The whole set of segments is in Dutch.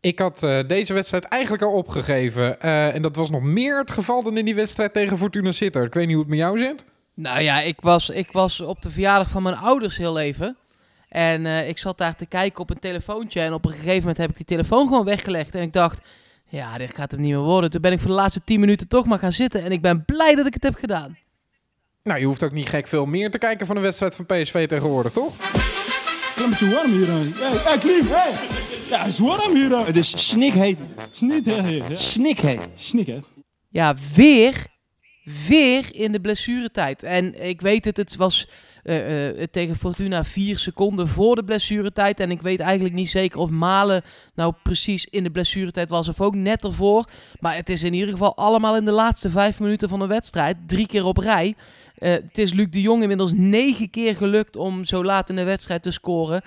Ik had uh, deze wedstrijd eigenlijk al opgegeven. Uh, en dat was nog meer het geval dan in die wedstrijd tegen Fortuna Sitter. Ik weet niet hoe het met jou zit. Nou ja, ik was, ik was op de verjaardag van mijn ouders heel even. En uh, ik zat daar te kijken op een telefoontje. En op een gegeven moment heb ik die telefoon gewoon weggelegd. En ik dacht, ja, dit gaat hem niet meer worden. Toen ben ik voor de laatste 10 minuten toch maar gaan zitten. En ik ben blij dat ik het heb gedaan. Nou, je hoeft ook niet gek veel meer te kijken van de wedstrijd van PSV tegenwoordig, toch? Te warm hier aan. Hey, hey, Klim, hey. Ja, het is warm hier. Het is snikheet. Snikheet. Ja. Snikheet. Snikheet. Ja, weer, weer in de blessuretijd. En ik weet het, het was uh, uh, tegen Fortuna vier seconden voor de blessuretijd. En ik weet eigenlijk niet zeker of Malen nou precies in de blessuretijd was of ook net ervoor. Maar het is in ieder geval allemaal in de laatste vijf minuten van de wedstrijd. Drie keer op rij. Uh, het is Luc de Jong inmiddels negen keer gelukt om zo laat in de wedstrijd te scoren.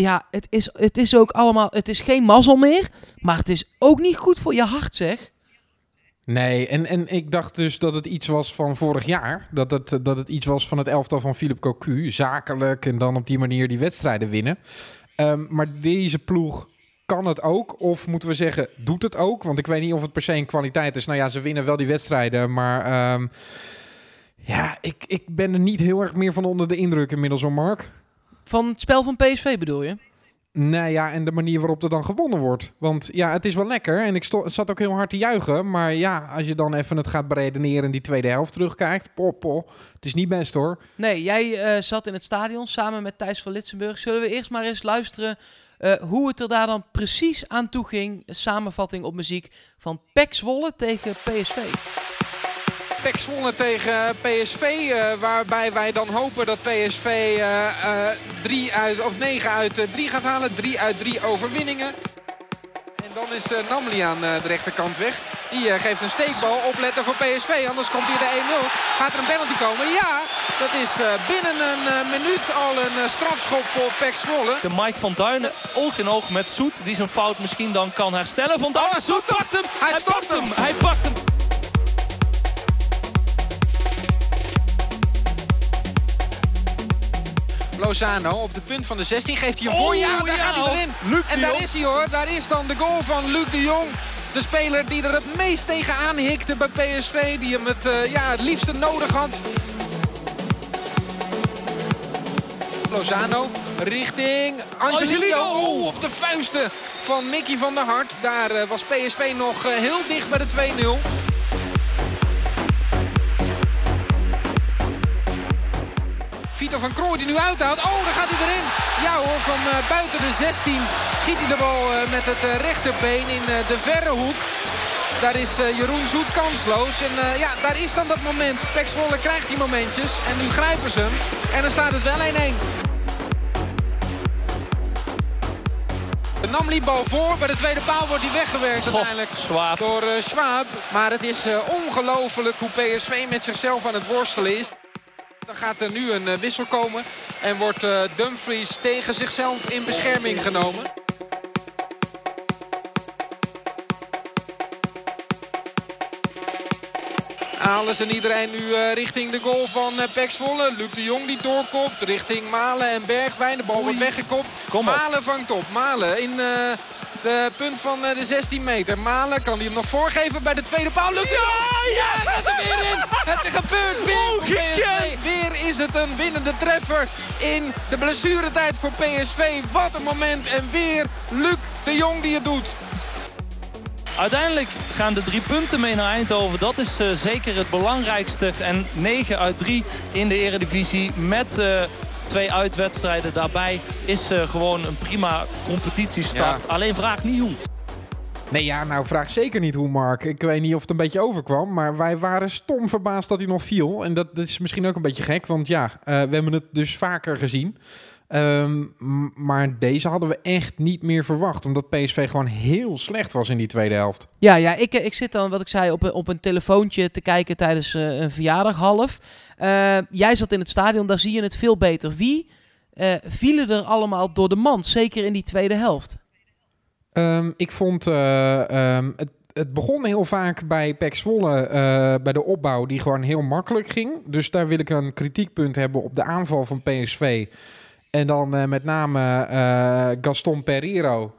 Ja, het is, het is ook allemaal. Het is geen mazzel meer. Maar het is ook niet goed voor je hart, zeg. Nee, en, en ik dacht dus dat het iets was van vorig jaar. Dat het, dat het iets was van het elftal van Philip Cocu. Zakelijk en dan op die manier die wedstrijden winnen. Um, maar deze ploeg kan het ook? Of moeten we zeggen, doet het ook? Want ik weet niet of het per se een kwaliteit is. Nou ja, ze winnen wel die wedstrijden, maar... Um, ja, ik, ik ben er niet heel erg meer van onder de indruk inmiddels, om Mark. Van het spel van PSV bedoel je? Nou ja, en de manier waarop er dan gewonnen wordt. Want ja, het is wel lekker en ik zat ook heel hard te juichen. Maar ja, als je dan even het gaat beredeneren en die tweede helft terugkijkt. Pop, Het is niet best hoor. Nee, jij uh, zat in het stadion samen met Thijs van Litsenburg. Zullen we eerst maar eens luisteren uh, hoe het er daar dan precies aan toe ging? Samenvatting op muziek van Pek Zwolle tegen PSV. Pek Zwolle tegen PSV. Uh, waarbij wij dan hopen dat PSV uh, uh, drie uit, of 9 uit 3 gaat halen. 3 uit 3 overwinningen. En dan is Namli aan de rechterkant weg. Die geeft een steekbal. Opletten voor PSV. Anders komt hier de 1-0. Gaat er een penalty komen? Ja, dat is binnen een minuut al een strafschop voor Pek Zwolle. De Mike van Duinen oog in oog met Soet. Die zijn fout misschien dan kan herstellen. Van Duinen, oh, Soet pakt hem. Hij, hij pakt hem. Hij pakt hem. Lozano op de punt van de 16 geeft hij hem voor. Oh, ja, daar ja, gaat hij erin. Luc en daar is hij hoor. Daar is dan de goal van Luc de Jong. De speler die er het meest tegenaan hikte bij PSV. Die hem het, uh, ja, het liefste nodig had. Lozano richting Angelino. Oh, op de vuisten van Mickey van der Hart. Daar uh, was PSV nog uh, heel dicht bij de 2-0. Van Krooi die nu uithoudt. Oh, daar gaat hij erin. Ja hoor, van uh, buiten de 16 schiet hij de bal uh, met het uh, rechterbeen in de verre hoek. Daar is Jeroen Zoet kansloos. En ja, daar is dan dat moment. Pek Zwolle krijgt die momentjes. En nu grijpen ze hem. En dan staat het wel 1-1. De Namli bal voor. Bij de tweede paal wordt hij weggewerkt uiteindelijk door uh, Schwab. Maar het is uh, ongelooflijk hoe PSV met zichzelf aan het worstelen is. Dan gaat er nu een uh, wissel komen. En wordt uh, Dumfries tegen zichzelf in bescherming genomen. Alles en iedereen nu uh, richting de goal van uh, Pek Zwolle. Luc de Jong die doorkopt richting Malen en Bergwijn. De bal wordt weggekopt. Malen vangt op. Malen in uh, de punt van de 16 meter. Malen kan hij hem nog voorgeven bij de tweede paal. Jong! Ja, er weer in! Het is gebeurd weer Oh, PSV. Weer is het een winnende treffer in de blessuretijd voor PSV. Wat een moment. En weer Luc de Jong die het doet. Uiteindelijk gaan de drie punten mee naar Eindhoven. Dat is uh, zeker het belangrijkste. En 9 uit 3 in de eredivisie met uh, twee uitwedstrijden daarbij... is uh, gewoon een prima competitiestart. Ja. Alleen vraag niet hoe. Nee, ja, nou vraag zeker niet hoe, Mark. Ik weet niet of het een beetje overkwam, maar wij waren stom verbaasd dat hij nog viel. En dat, dat is misschien ook een beetje gek, want ja, we hebben het dus vaker gezien. Um, maar deze hadden we echt niet meer verwacht. Omdat PSV gewoon heel slecht was in die tweede helft. Ja, ja ik, ik zit dan, wat ik zei, op een, op een telefoontje te kijken tijdens uh, een verjaardag half. Uh, jij zat in het stadion, daar zie je het veel beter. Wie uh, vielen er allemaal door de mand, zeker in die tweede helft? Um, ik vond um, het het begon heel vaak bij Pek Zwolle, uh, bij de opbouw, die gewoon heel makkelijk ging. Dus daar wil ik een kritiekpunt hebben op de aanval van PSV. En dan uh, met name uh, Gaston Pereiro.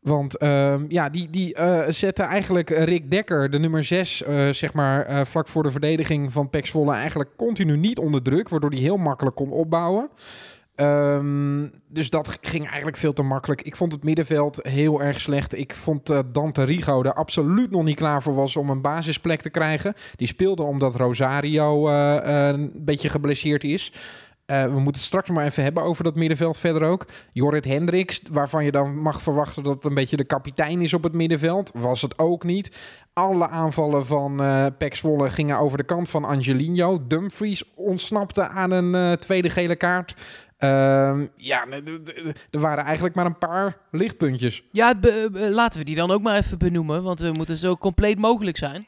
Want ehm, ja, die, die eh, zette eigenlijk Rick Dekker, de nummer 6, eh, zeg maar, eh, vlak voor de verdediging van Pek Zwolle, eigenlijk continu niet onder druk, waardoor hij heel makkelijk kon opbouwen. Ehm, dus dat ging eigenlijk veel te makkelijk. Ik vond het middenveld heel erg slecht. Ik vond uh, Dante Rigo er absoluut nog niet klaar voor was om een basisplek te krijgen. Die speelde omdat Rosario een beetje geblesseerd is. Uh, we moeten straks maar even hebben over dat middenveld verder ook. Jorrit Hendricks, waarvan je dan mag verwachten dat het een beetje de kapitein is op het middenveld. Was het ook niet. Alle aanvallen van uh, Pek Zwolle gingen over de kant van Angelino. Dumfries ontsnapte aan een uh, tweede gele kaart. Uh, ja, er waren eigenlijk maar een paar lichtpuntjes. Ja, laten we die dan ook maar even benoemen, want we moeten zo compleet mogelijk zijn.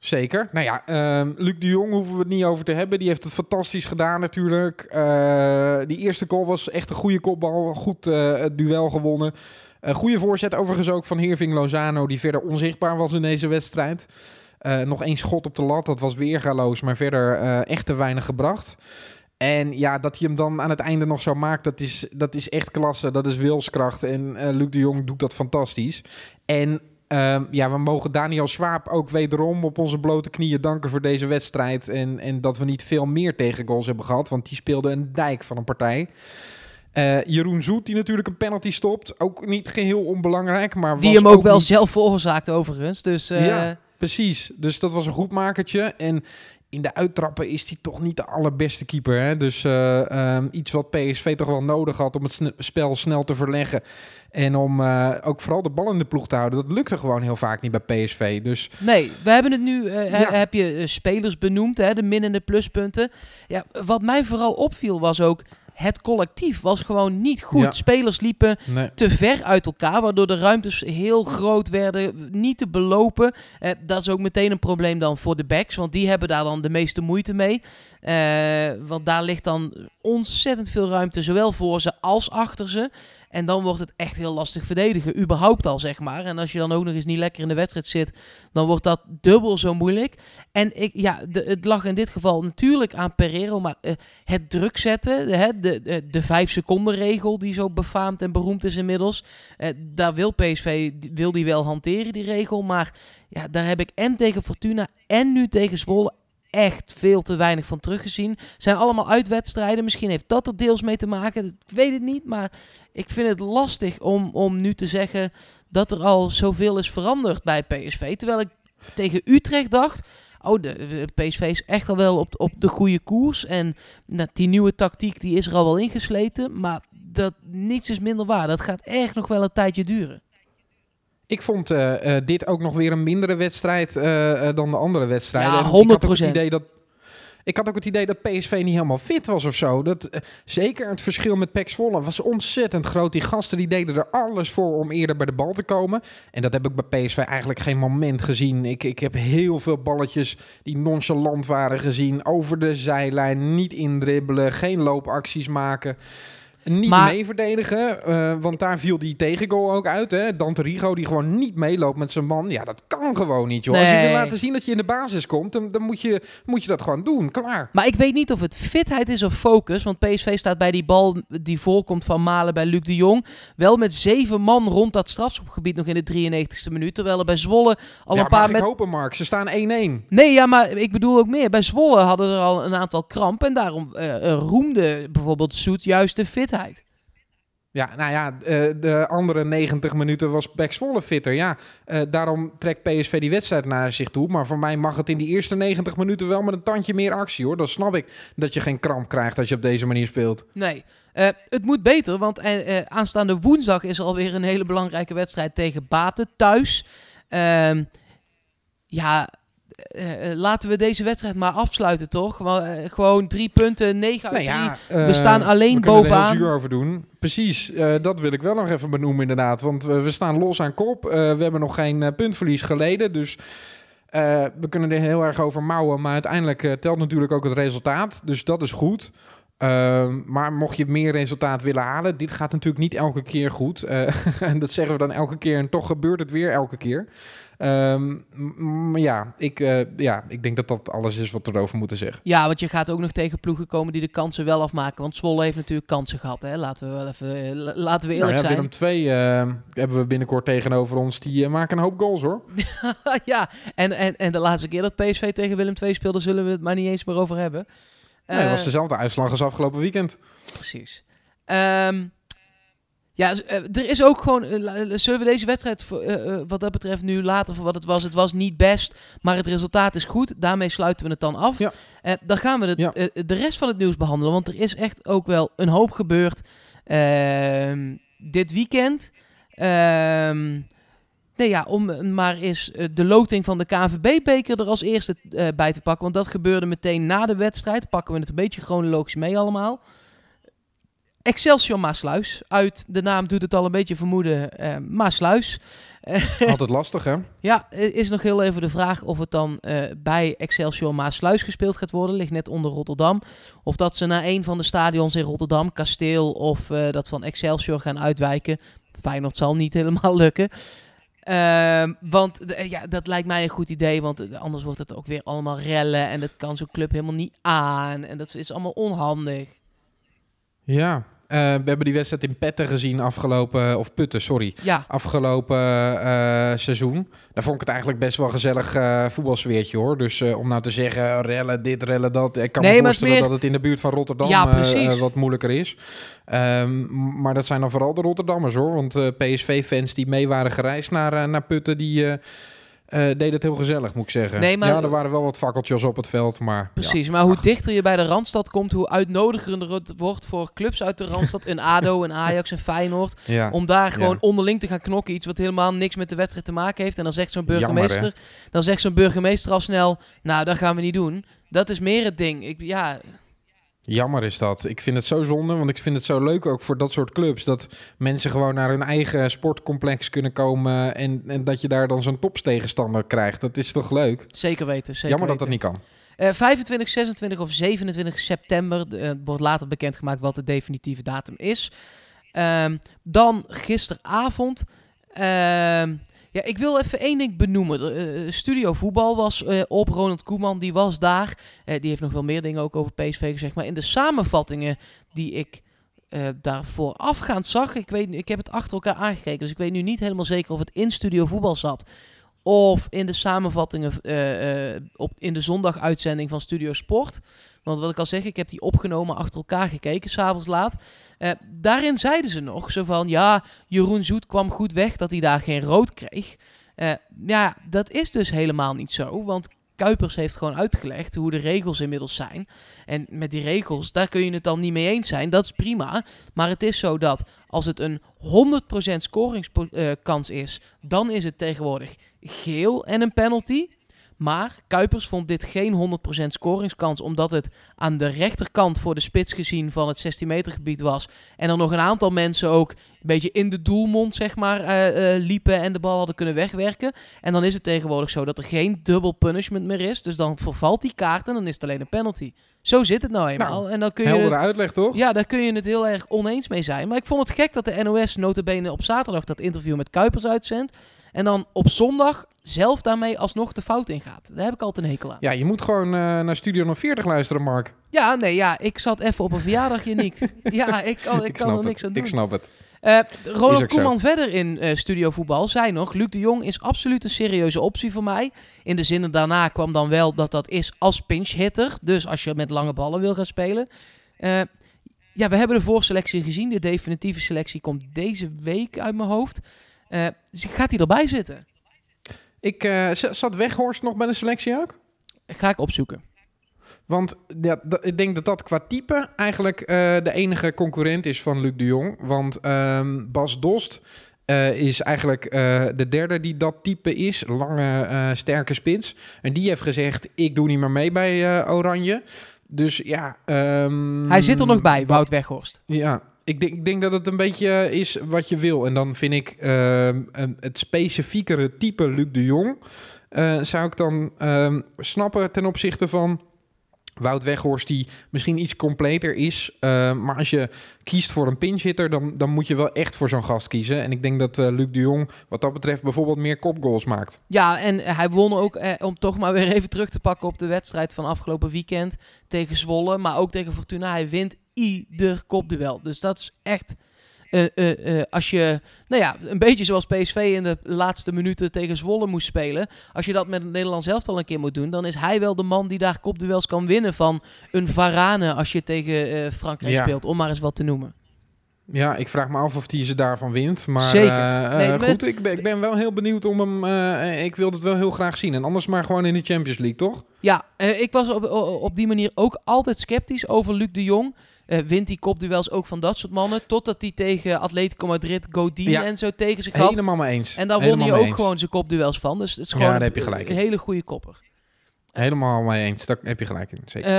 Zeker. Nou ja, uh, Luc de Jong hoeven we het niet over te hebben. Die heeft het fantastisch gedaan natuurlijk. Uh, die eerste goal was echt een goede kopbal. Goed uh, het duel gewonnen. Een goede voorzet overigens ook van Hirving Lozano... die verder onzichtbaar was in deze wedstrijd. Uh, nog één schot op de lat, dat was weergaloos... maar verder echt te weinig gebracht. En ja, dat hij hem dan aan het einde nog zo maakt... dat is, dat is echt klasse, dat is wilskracht. En Luc de Jong doet dat fantastisch. En Um, ja, we mogen Daniel Swaap ook wederom op onze blote knieën danken voor deze wedstrijd. En, en dat we niet veel meer tegengoals hebben gehad, want die speelde een dijk van een partij. Uh, Jeroen Zoet, die natuurlijk een penalty stopt. Ook niet geheel onbelangrijk, maar Die hem ook, wel zelf veroorzaakt overigens. Dus, uh... Ja, precies. Dus dat was een goed makertje. En in de uittrappen is hij toch niet de allerbeste keeper. Hè? Dus uh, um, iets wat PSV toch wel nodig had om het spel snel te verleggen. En om uh, ook vooral de bal in de ploeg te houden. Dat lukte gewoon heel vaak niet bij PSV. Dus... Nee, we hebben het nu, uh, ja. heb je spelers benoemd, hè, de min- en de pluspunten. Ja, wat mij vooral opviel was ook het collectief was gewoon niet goed. Ja. Spelers liepen nee. te ver uit elkaar, waardoor de ruimtes heel groot werden, niet te belopen. Eh, dat is ook meteen een probleem dan voor de backs, want die hebben daar dan de meeste moeite mee. Uh, want daar ligt dan ontzettend veel ruimte, zowel voor ze als achter ze. En dan wordt het echt heel lastig verdedigen, überhaupt al, zeg maar. En als je dan ook nog eens niet lekker in de wedstrijd zit, dan wordt dat dubbel zo moeilijk. En ik, ja, het lag in dit geval natuurlijk aan Pereiro, maar uh, het druk zetten, de, de, de, de vijf seconden regel die zo befaamd en beroemd is inmiddels, uh, daar wil PSV, wil die wel hanteren, die regel. Maar ja, daar heb ik en tegen Fortuna en nu tegen Zwolle echt veel te weinig van teruggezien. Zijn allemaal uitwedstrijden. Misschien heeft dat er deels mee te maken. Ik weet het niet. Maar ik vind het lastig om, om nu te zeggen dat er al zoveel is veranderd bij PSV. Terwijl ik tegen Utrecht dacht. Oh, de, PSV is echt al wel op, op de goede koers. En nou, die nieuwe tactiek die is er al wel ingesleten. Maar dat, niets is minder waar. Dat gaat echt nog wel een tijdje duren. Ik vond uh, uh, dit ook nog weer een mindere wedstrijd uh, dan de andere wedstrijden. Ja, 100 Ik had ook het idee dat, ik had ook het idee dat PSV niet helemaal fit was of zo. Dat, zeker het verschil met PEC Zwolle was ontzettend groot. Die gasten die deden er alles voor om eerder bij de bal te komen. En dat heb ik bij PSV eigenlijk geen moment gezien. Ik, ik heb heel veel balletjes die nonchalant waren gezien. Over de zijlijn, niet indribbelen, geen loopacties maken. Niet maar, mee verdedigen, uh, want daar viel die tegengoal ook uit. Hè? Dante Rigo die gewoon niet meeloopt met zijn man. Ja, dat kan gewoon niet, joh. Nee. Als je wil laten zien dat je in de basis komt, dan, dan moet, je, moet je dat gewoon doen. Klaar. Maar ik weet niet of het fitheid is of focus. Want PSV staat bij die bal die voorkomt van Malen bij Luc de Jong. Wel met zeven man rond dat strafschopgebied nog in de 93ste minuut. Terwijl er bij Zwolle al ja, een paar... Mag met... ik hopen, Mark? Ze staan 1-1. Nee, ja, maar ik bedoel ook meer. Bij Zwolle hadden er al een aantal krampen. En daarom uh, roemde bijvoorbeeld Soet juist de fitheid. Ja, nou ja, de andere 90 minuten was Bex Zwolle fitter. Ja, uh, daarom trekt PSV die wedstrijd naar zich toe. Maar voor mij mag het in die eerste 90 minuten wel met een tandje meer actie, hoor. Dan snap ik dat je geen kramp krijgt als je op deze manier speelt. Nee, uh, het moet beter, want uh, aanstaande woensdag is er alweer een hele belangrijke wedstrijd tegen Baten thuis. Ehm, ja, uh, laten we deze wedstrijd maar afsluiten, toch? Uh, gewoon drie punten, negen uit nou ja, drie. We staan alleen we bovenaan. er zuur over doen. Precies, dat wil ik wel nog even benoemen inderdaad. Want we staan los aan kop. we hebben nog geen puntverlies geleden, dus... we kunnen er heel erg over mouwen, maar uiteindelijk telt natuurlijk ook het resultaat. Dus dat is goed. Ehm, maar mocht je meer resultaat willen halen, dit gaat natuurlijk niet elke keer goed. Eh, en dat zeggen we dan elke keer en toch gebeurt het weer elke keer. Ehm, maar ja ik, eh, ja, ik denk dat dat alles is wat we erover moeten zeggen. Ja, want je gaat ook nog tegen ploegen komen die de kansen wel afmaken. Want Zwolle heeft natuurlijk kansen gehad. Hè? Laten we wel even eh, la- laten we eerlijk Nou ja, zijn. Willem 2 eh, hebben we binnenkort tegenover ons. Die maken een hoop goals hoor. ja, en, en, en de laatste keer dat PSV tegen Willem II speelde, zullen we het maar niet eens meer over hebben. Nee, dat was Eh, dezelfde uitslag als afgelopen weekend. Precies. Ehm, ja, eh, er is ook gewoon. eh, zullen we deze wedstrijd wat dat betreft nu later voor wat het was? Het was niet best, maar het resultaat is goed. Daarmee sluiten we het dan af. Ja. Dan gaan we de, Ja. de rest van het nieuws behandelen, want er is echt ook wel een hoop gebeurd ehm, dit weekend. Ehm Nee, ja, om eh, maar eens eh, de loting van de KNVB-beker er als eerste eh, bij te pakken. Want dat gebeurde meteen na de wedstrijd. Pakken we het een beetje chronologisch mee allemaal. Excelsior Maasluis. Uit de naam doet het al een beetje vermoeden. eh Maasluis. Altijd lastig hè? Ja, is nog heel even de vraag of het dan bij Excelsior Maasluis gespeeld gaat worden. Ligt net onder Rotterdam. Of dat ze naar een van de stadions in Rotterdam, Kasteel of dat van Excelsior gaan uitwijken. Feyenoord zal niet helemaal lukken. Ehm, want eh, ja, dat lijkt mij een goed idee, want eh, anders wordt het ook weer allemaal rellen en dat kan zo'n club helemaal niet aan. En dat is allemaal onhandig. Ja, eh, we hebben die wedstrijd in Petten gezien afgelopen, of Putten, sorry, Ja, afgelopen eh, seizoen. Daar vond ik het eigenlijk best wel gezellig eh voetbalsfeertje hoor. Dus om nou te zeggen, rellen dit, rellen dat. Ik kan Nee, me het voorstellen meer- dat het in de buurt van Rotterdam Ja, wat moeilijker is. Ehm, maar dat zijn dan vooral de Rotterdammers hoor. Want PSV-fans die mee waren gereisd naar, naar Putten, die... eh deden het heel gezellig, moet ik zeggen. Nee, maar- Ja, er waren wel wat fakkeltjes op het veld, maar... ja. precies. Maar hoe dichter je bij de Randstad komt, hoe uitnodigender het wordt voor clubs uit de Randstad. Een ADO, een Ajax en Feyenoord. Ja. Om daar gewoon onderling te gaan knokken. Iets wat helemaal niks met de wedstrijd te maken heeft. En dan zegt zo'n Jammer, burgemeester, dan zegt zo'n burgemeester al snel, nou, dat gaan we niet doen. Dat is meer het ding. Ik, ja, Jammer is dat. Ik vind het zo zonde, want ik vind het zo leuk ook voor dat soort clubs. Dat mensen gewoon naar hun eigen sportcomplex kunnen komen en, en dat je daar dan zo'n topstegenstander krijgt. Dat is toch leuk? zeker weten. Zeker Jammer dat dat niet kan. Eh, 25, 26 of 27 september eh, het wordt later bekendgemaakt wat de definitieve datum is. Ehm, dan gisteravond. Ja, ik wil even één ding benoemen. Eh, Studio Voetbal was eh, op. Ronald Koeman die was daar. Die heeft nog wel meer dingen ook over PSV gezegd. Maar in de samenvattingen die ik daarvoor afgaand zag. Ik, weet, ik heb het achter elkaar aangekeken. Dus ik weet nu niet helemaal zeker of het in Studio Voetbal zat. Of in de samenvattingen op, in de zondaguitzending van Studio Sport. Want wat ik al zeg, ik heb die opgenomen achter elkaar gekeken, s'avonds laat. Eh, daarin zeiden ze nog zo van, ja, Jeroen Zoet kwam goed weg dat hij daar geen rood kreeg. Eh, ja, dat is dus helemaal niet zo, want Kuipers heeft gewoon uitgelegd hoe de regels inmiddels zijn. En met die regels, daar kun je het dan niet mee eens zijn, dat is prima. Maar het is zo dat als het een 100% scoringskans is, dan is het tegenwoordig geel en een penalty. Maar Kuipers vond dit geen 100% scoringskans, omdat het aan de rechterkant voor de spits gezien van het 16 meter gebied was. En er nog een aantal mensen ook een beetje in de doelmond zeg maar, eh, eh, liepen en de bal hadden kunnen wegwerken. En dan is het tegenwoordig zo dat er geen dubbel punishment meer is. Dus dan vervalt die kaart en dan is het alleen een penalty. Zo zit het nou eenmaal. Nou, en dan kun je Heldere het- uitleg toch? ja, daar kun je het heel erg oneens mee zijn. Maar ik vond het gek dat de NOS notabene op zaterdag dat interview met Kuipers uitzendt. En dan op zondag zelf daarmee alsnog de fout ingaat. Daar heb ik altijd een hekel aan. Ja, Ja, je moet gewoon eh, naar Studio 40 luisteren, Mark. nee, ja, ik zat even op een verjaardag, Janiek. ja, ik kan, ik kan er niks het. aan doen. Ik snap het. Is Ronald. Koeman verder in eh, Studio Voetbal zei nog... Luc de Jong is absoluut een serieuze optie voor mij. In de zinnen daarna kwam dan wel dat dat is als pinch hitter. Dus als je met lange ballen wil gaan spelen. Ja, we hebben de voorselectie gezien. De definitieve selectie komt deze week uit mijn hoofd. Gaat hij erbij zitten? Ik eh, zat Weghorst nog bij de selectie ook? Ga ik opzoeken. Want ja, ik denk dat dat qua type eigenlijk eh, de enige concurrent is van Luc de Jong. Want ehm, Bas Dost eh, is eigenlijk de derde die dat type is. Lange, sterke spits. En die heeft gezegd, ik doe niet meer mee bij Oranje. Dus ja... ehm, Hij zit er nog bij, Wout Weghorst. Ja, ik denk, ik denk dat het een beetje is wat je wil. En dan vind ik ehm, een- het specifiekere type Luc de Jong... eh, zou ik dan ehm, snappen ten opzichte van Wout Weghorst die misschien iets completer is. Uh, maar als je kiest voor een pinchhitter, dan, dan moet je wel echt voor zo'n gast kiezen. En ik denk dat uh, Luc de Jong wat dat betreft bijvoorbeeld meer kopgoals maakt. Ja, en hij won ook, eh, om toch maar weer even terug te pakken op de wedstrijd van afgelopen weekend tegen Zwolle. Maar ook tegen Fortuna. Hij wint ieder kopduel. Dus dat is echt uh, uh, als je, nou ja, een beetje zoals PSV in de laatste minuten tegen Zwolle moest spelen. Als je dat met het Nederlands zelf al een keer moet doen, dan is hij wel de man die daar kopduels kan winnen van een Varane als je tegen Frankrijk speelt, om maar eens wat te noemen. Ja, ik vraag me af of hij ze daarvan wint. Maar Zeker. Nee, goed, ik ben, ik ben wel heel benieuwd om hem. ik wil het wel heel graag zien. En anders maar gewoon in de Champions League, toch? Ja, ik was op, op die manier ook altijd sceptisch over Luc de Jong. Uh, wint die kopduels ook van dat soort mannen. Totdat hij tegen Atletico Madrid, Godin ja. en zo tegen zich had. Helemaal mee eens. En daar won hij ook gewoon zijn kopduels van. Dus het is gewoon ja, daar heb je gelijk een, hele goede kopper. Helemaal mee eens. Daar heb je gelijk in. Zeker.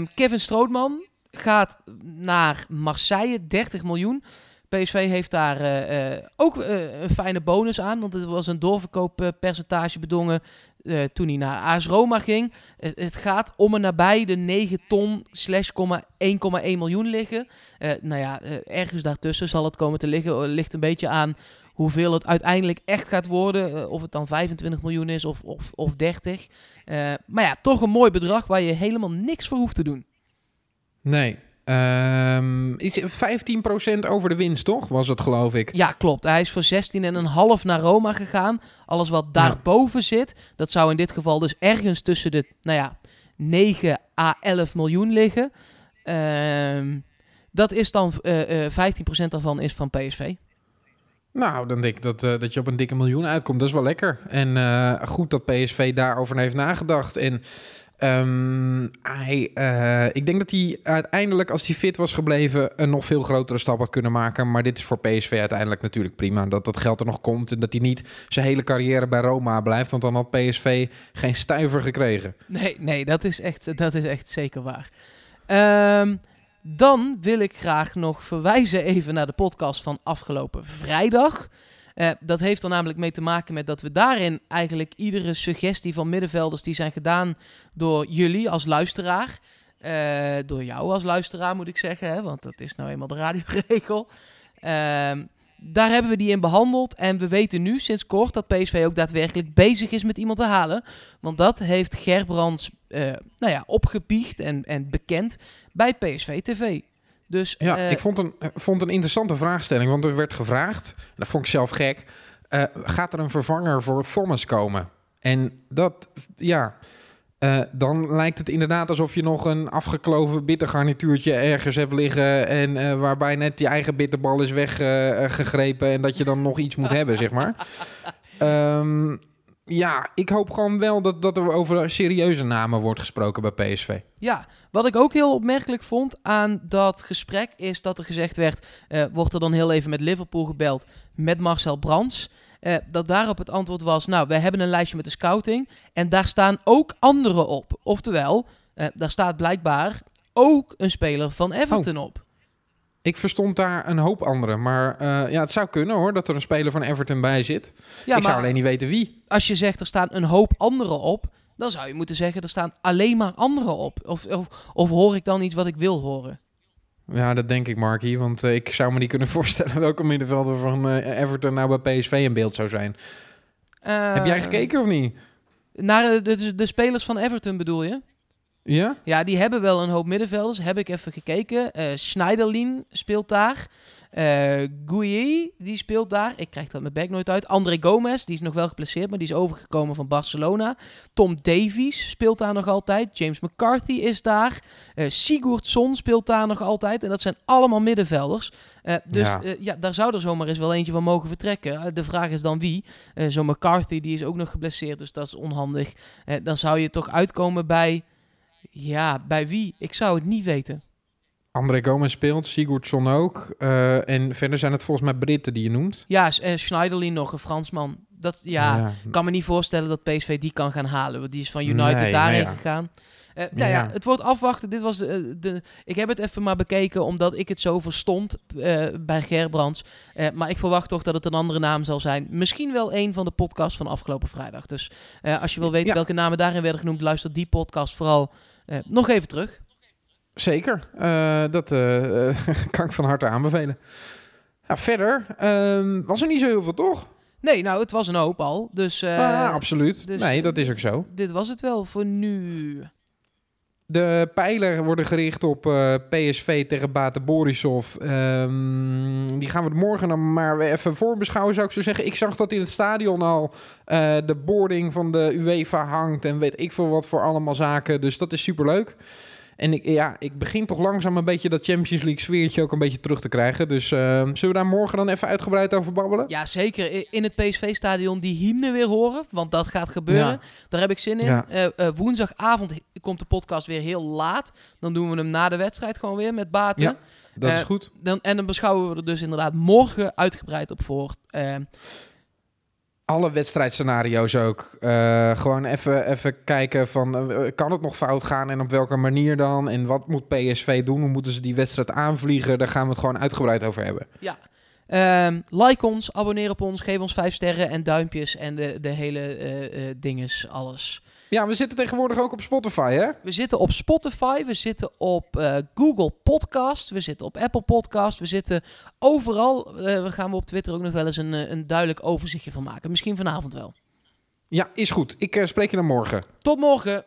Uh, Kevin Strootman gaat naar Marseille, 30 miljoen. PSV heeft daar uh, uh, ook een fijne bonus aan, want het was een doorverkooppercentage bedongen uh, toen hij naar AS Roma ging. Het, gaat om en nabij de 9 ton slash 1,1 miljoen liggen. Uh, nou ja, uh, ergens daartussen zal het komen te liggen. ligt een beetje aan hoeveel het uiteindelijk echt gaat worden. of het dan 25 miljoen is of, of, of 30. maar ja, toch een mooi bedrag waar je helemaal niks voor hoeft te doen. Nee, Um, iets 15% over de winst, toch? Was het, geloof ik. Ja, klopt. Hij is voor 16,5 naar Roma gegaan. Alles wat daarboven ja. zit, dat zou in dit geval dus ergens tussen de, nou ja, 9 à 11 miljoen liggen. Um, dat is dan, uh, uh, 15% daarvan is van PSV. Nou, dan denk ik dat, uh, dat je op een dikke miljoen uitkomt. Dat is wel lekker. En uh, goed dat PSV daarover heeft nagedacht. En Um, ik denk dat hij uiteindelijk, als hij fit was gebleven, een nog veel grotere stap had kunnen maken. Maar dit is voor PSV uiteindelijk natuurlijk prima. Dat dat geld er nog komt en dat hij niet zijn hele carrière bij Roma blijft. Want dan had PSV geen stuiver gekregen. Nee, nee dat, is echt, dat is echt zeker waar. Um, dan wil ik graag nog verwijzen even naar de podcast van afgelopen vrijdag. Uh, dat heeft er namelijk mee te maken met dat we daarin eigenlijk iedere suggestie van middenvelders die zijn gedaan door jullie als luisteraar. Uh, door jou als luisteraar moet ik zeggen, hè, want dat is nou eenmaal de radioregel. Uh, daar hebben we die in behandeld. En we weten nu sinds kort dat PSV ook daadwerkelijk bezig is met iemand te halen. Want dat heeft Gerbrands uh, nou ja, opgebiecht en, en bekend bij PSV TV. Dus, ja, uh, ik vond een, vond een interessante vraagstelling. Want er werd gevraagd, dat vond ik zelf gek... Uh, gaat er een vervanger voor Thomas komen? En dat, ja... Uh, dan lijkt het inderdaad alsof je nog een afgekloven bittergarnituurtje ergens hebt liggen. En uh, waarbij net je eigen bitterbal is weggegrepen. en dat je dan nog iets moet hebben, zeg maar. Um, ja, ik hoop gewoon wel dat, dat er over serieuze namen wordt gesproken bij PSV. Ja, wat ik ook heel opmerkelijk vond aan dat gesprek is dat er gezegd werd, uh, wordt er dan heel even met Liverpool gebeld met Marcel Brands. Uh, dat daarop het antwoord was, nou, we hebben een lijstje met de scouting en daar staan ook anderen op. Oftewel, uh, daar staat blijkbaar ook een speler van Everton oh. op. Ik verstond daar een hoop anderen. Maar uh, ja, het zou kunnen hoor, dat er een speler van Everton bij zit. Ja, ik zou alleen niet weten wie. Als je zegt er staan een hoop anderen op, dan zou je moeten zeggen er staan alleen maar anderen op. Of, of, of hoor ik dan iets wat ik wil horen? Ja, dat denk ik, Markie. Want uh, ik zou me niet kunnen voorstellen welke middenvelder van uh, Everton nou bij PSV in beeld zou zijn. Heb jij gekeken of niet? Naar de, de, de spelers van Everton bedoel je? Ja? Ja, die hebben wel een hoop middenvelders. Heb ik even gekeken. Uh, Schneiderlin speelt daar. Uh, die speelt daar. Ik krijg dat mijn bek nooit uit. André Gomez, die is nog wel geplaceerd, maar die is overgekomen van Barcelona. Tom Davies speelt daar nog altijd. James McCarthy is daar. Uh, Sigurdsson speelt daar nog altijd. En dat zijn allemaal middenvelders. Uh, dus ja. ja. daar zou er zomaar eens wel eentje van mogen vertrekken. de vraag is dan wie. Zo'n McCarthy, die is ook nog geblesseerd, dus dat is onhandig. dan zou je toch uitkomen bij... Ja, bij wie? Ik zou het niet weten. André Gomez speelt, Sigurdsson ook. Uh, en verder zijn het volgens mij Britten die je noemt. Ja, uh, Schneiderlin nog, een Fransman. Dat, ja, ja, kan me niet voorstellen dat PSV die kan gaan halen. Want die is van United nee, daarheen ja. gegaan. Uh, nou ja, het wordt afwachten. Dit was de, de, ik heb het even maar bekeken omdat ik het zo verstond uh, bij Gerbrands. Uh, maar ik verwacht toch dat het een andere naam zal zijn. Misschien wel een van de podcasts van afgelopen vrijdag. Dus als je wil weten ja. welke namen daarin werden genoemd, luister die podcast vooral Eh, nog even terug. Zeker. Eh, dat eh, kan ik van harte aanbevelen. Ja, verder ehm, was er niet zo heel veel, toch? Nee, nou, het was een hoop al. Dus ah, absoluut. dus- nee, dat is ook zo. dit was het wel voor nu. De pijlen worden gericht op eh, PSV tegen Bate Borisov. Ehm, die gaan we morgen dan maar even voorbeschouwen, zou ik zo zeggen. Ik zag dat in het stadion al eh, de boarding van de UEFA hangt en weet ik veel wat voor allemaal zaken. Dus dat is superleuk. En ik, ja, ik begin toch langzaam een beetje dat Champions League sfeertje ook een beetje terug te krijgen. Dus ehm, zullen we daar morgen dan even uitgebreid over babbelen? Ja, zeker. In het PSV-stadion die hymne weer horen. Want dat gaat gebeuren. Ja. Daar heb ik zin in. Ja. Eh, eh, woensdagavond komt de podcast weer heel laat. Dan doen we hem na de wedstrijd gewoon weer met Baten. Ja. Dat is Eh, goed. Dan, en dan beschouwen we er dus inderdaad morgen uitgebreid op voor. Alle wedstrijdscenario's ook. Eh, gewoon even, even kijken van, eh, kan het nog fout gaan en op welke manier dan? En wat moet PSV doen? Hoe moeten ze die wedstrijd aanvliegen? Daar gaan we het gewoon uitgebreid over hebben. ja. Ehm, like ons, abonneer op ons, geef ons vijf sterren en duimpjes en de, de hele eh, dinges, alles. Ja, we zitten tegenwoordig ook op Spotify, hè? We zitten op Spotify, we zitten op eh, Google Podcast, we zitten op Apple Podcast, we zitten overal. Eh we gaan we op Twitter ook nog wel eens een, eh, een duidelijk overzichtje van maken. Misschien vanavond wel. Ja, is goed. Ik spreek je dan morgen. Tot morgen.